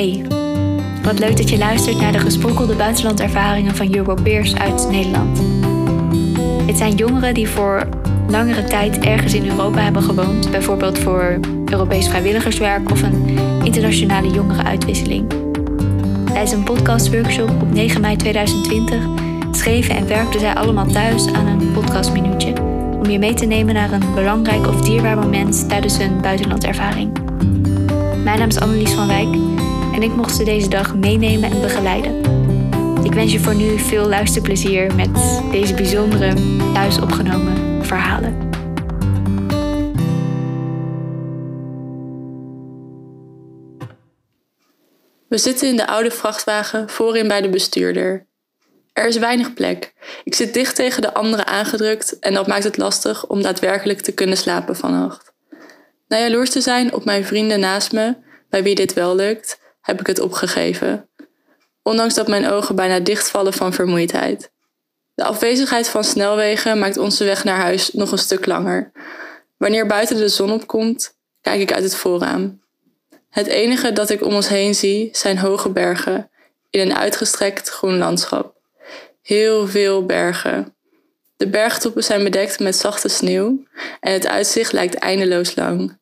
Hey, wat leuk dat je luistert naar de gesprokkelde buitenlandervaringen van Europeers uit Nederland. Het zijn jongeren die voor langere tijd ergens in Europa hebben gewoond, bijvoorbeeld voor Europees vrijwilligerswerk of een internationale jongerenuitwisseling. Tijdens een podcastworkshop op 9 mei 2020 schreven en werkten zij allemaal thuis aan een podcastminuutje om je mee te nemen naar een belangrijk of dierbaar moment tijdens hun buitenlandervaring. Mijn naam is Annelies van Wijk en ik mocht ze deze dag meenemen en begeleiden. Ik wens je voor nu veel luisterplezier met deze bijzondere thuis opgenomen verhalen. We zitten in de oude vrachtwagen voorin bij de bestuurder. Er is weinig plek. Ik zit dicht tegen de anderen aangedrukt en dat maakt het lastig om daadwerkelijk te kunnen slapen vannacht. Na jaloers te zijn op mijn vrienden naast me, bij wie dit wel lukt, heb ik het opgegeven. Ondanks dat mijn ogen bijna dichtvallen van vermoeidheid. De afwezigheid van snelwegen maakt onze weg naar huis nog een stuk langer. Wanneer buiten de zon opkomt, kijk ik uit het voorraam. Het enige dat ik om ons heen zie zijn hoge bergen in een uitgestrekt groen landschap. Heel veel bergen. De bergtoppen zijn bedekt met zachte sneeuw en het uitzicht lijkt eindeloos lang.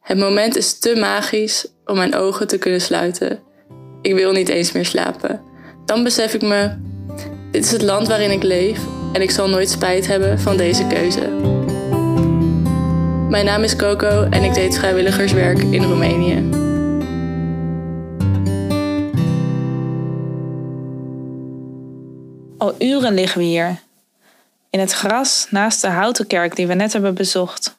Het moment is te magisch om mijn ogen te kunnen sluiten. Ik wil niet eens meer slapen. Dan besef ik me, dit is het land waarin ik leef en ik zal nooit spijt hebben van deze keuze. Mijn naam is Coco en ik deed vrijwilligerswerk in Roemenië. Al uren liggen we hier. In het gras naast de houten kerk die we net hebben bezocht.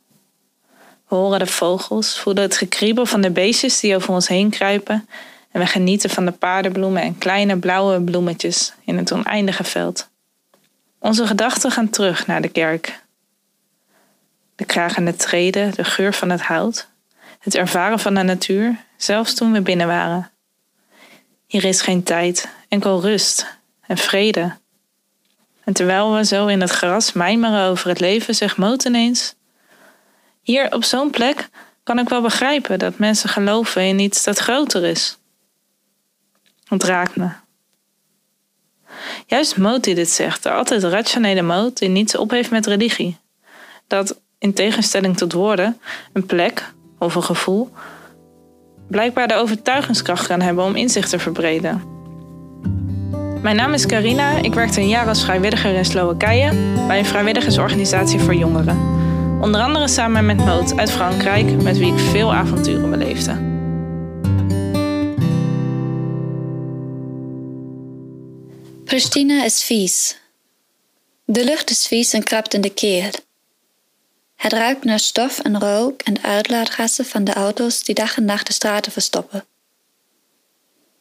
We horen de vogels, voelen het gekriebel van de beestjes die over ons heen kruipen en we genieten van de paardenbloemen en kleine blauwe bloemetjes in het oneindige veld. Onze gedachten gaan terug naar de kerk. De kragende treden, de geur van het hout, het ervaren van de natuur, zelfs toen we binnen waren. Hier is geen tijd, enkel rust en vrede. En terwijl we zo in het gras mijmeren over het leven, zegt Moot ineens: Hier op zo'n plek kan ik wel begrijpen dat mensen geloven in iets dat groter is. Het raakt me. Juist Moot die dit zegt, de altijd rationele Moot die niets op heeft met religie. Dat, in tegenstelling tot woorden, een plek of een gevoel blijkbaar de overtuigingskracht kan hebben om inzicht te verbreden. Mijn naam is Carina. Ik werkte een jaar als vrijwilliger in Slowakije bij een vrijwilligersorganisatie voor jongeren. Onder andere samen met Moot uit Frankrijk, met wie ik veel avonturen beleefde. Pristina is vies. De lucht is vies en krabt in de keel. Het ruikt naar stof en rook en uitlaatgassen van de auto's die dag en nacht de straten verstoppen.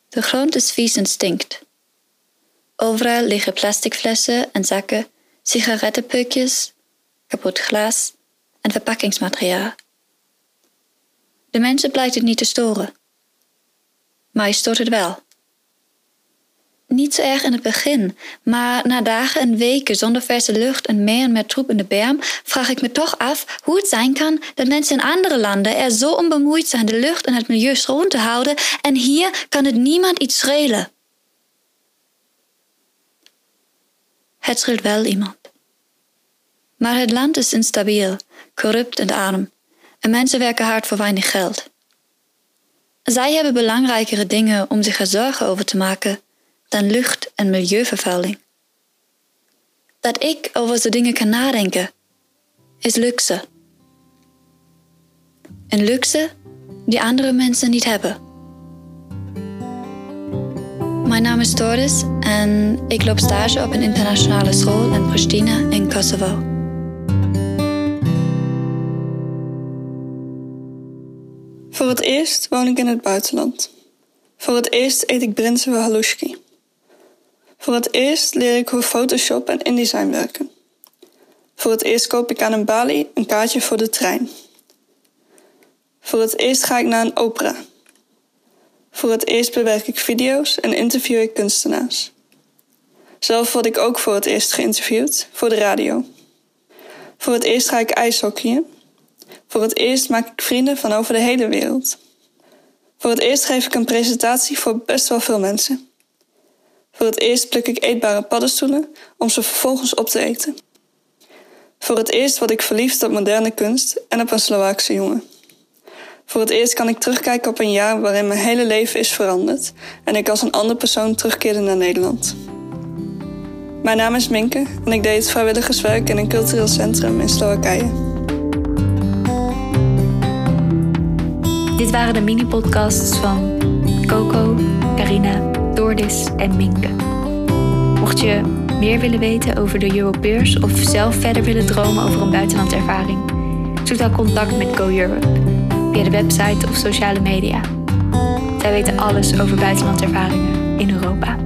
De grond is vies en stinkt. Overal liggen plastic flessen en zakken, sigarettenpukjes, kapot glas en verpakkingsmateriaal. De mensen blijkt het niet te storen. Maar je stoort het wel. Niet zo erg in het begin, maar na dagen en weken zonder verse lucht en meer en meer troep in de berm, vraag ik me toch af hoe het zijn kan dat mensen in andere landen er zo onbemoeid zijn de lucht en het milieu schoon te houden en hier kan het niemand iets schelen. Het scheelt wel iemand. Maar het land is instabiel, corrupt en arm, en mensen werken hard voor weinig geld. Zij hebben belangrijkere dingen om zich er zorgen over te maken dan lucht- en milieuvervuiling. Dat ik over zo'n dingen kan nadenken, is luxe. Een luxe die andere mensen niet hebben. Mijn naam is Doris en ik loop stage op een internationale school in Pristina in Kosovo. Voor het eerst woon ik in het buitenland. Voor het eerst eet ik brinsen halushki. Voor het eerst leer ik hoe Photoshop en InDesign werken. Voor het eerst koop ik aan een balie een kaartje voor de trein. Voor het eerst ga ik naar een opera. Voor het eerst bewerk ik video's en interview ik kunstenaars. Zelf word ik ook voor het eerst geïnterviewd voor de radio. Voor het eerst ga ik ijshockeyen. Voor het eerst maak ik vrienden van over de hele wereld. Voor het eerst geef ik een presentatie voor best wel veel mensen. Voor het eerst pluk ik eetbare paddenstoelen om ze vervolgens op te eten. Voor het eerst word ik verliefd op moderne kunst en op een Slovaakse jongen. Voor het eerst kan ik terugkijken op een jaar waarin mijn hele leven is veranderd en ik als een andere persoon terugkeerde naar Nederland. Mijn naam is Minke en ik deed vrijwilligerswerk in een cultureel centrum in Slowakije. Dit waren de mini-podcasts van Coco, Carina, Doordis en Minke. Mocht je meer willen weten over de Europeers of zelf verder willen dromen over een buitenlandervaring, zoek dan contact met Go Europe via de website of sociale media. Zij weten alles over buitenlandervaringen in Europa.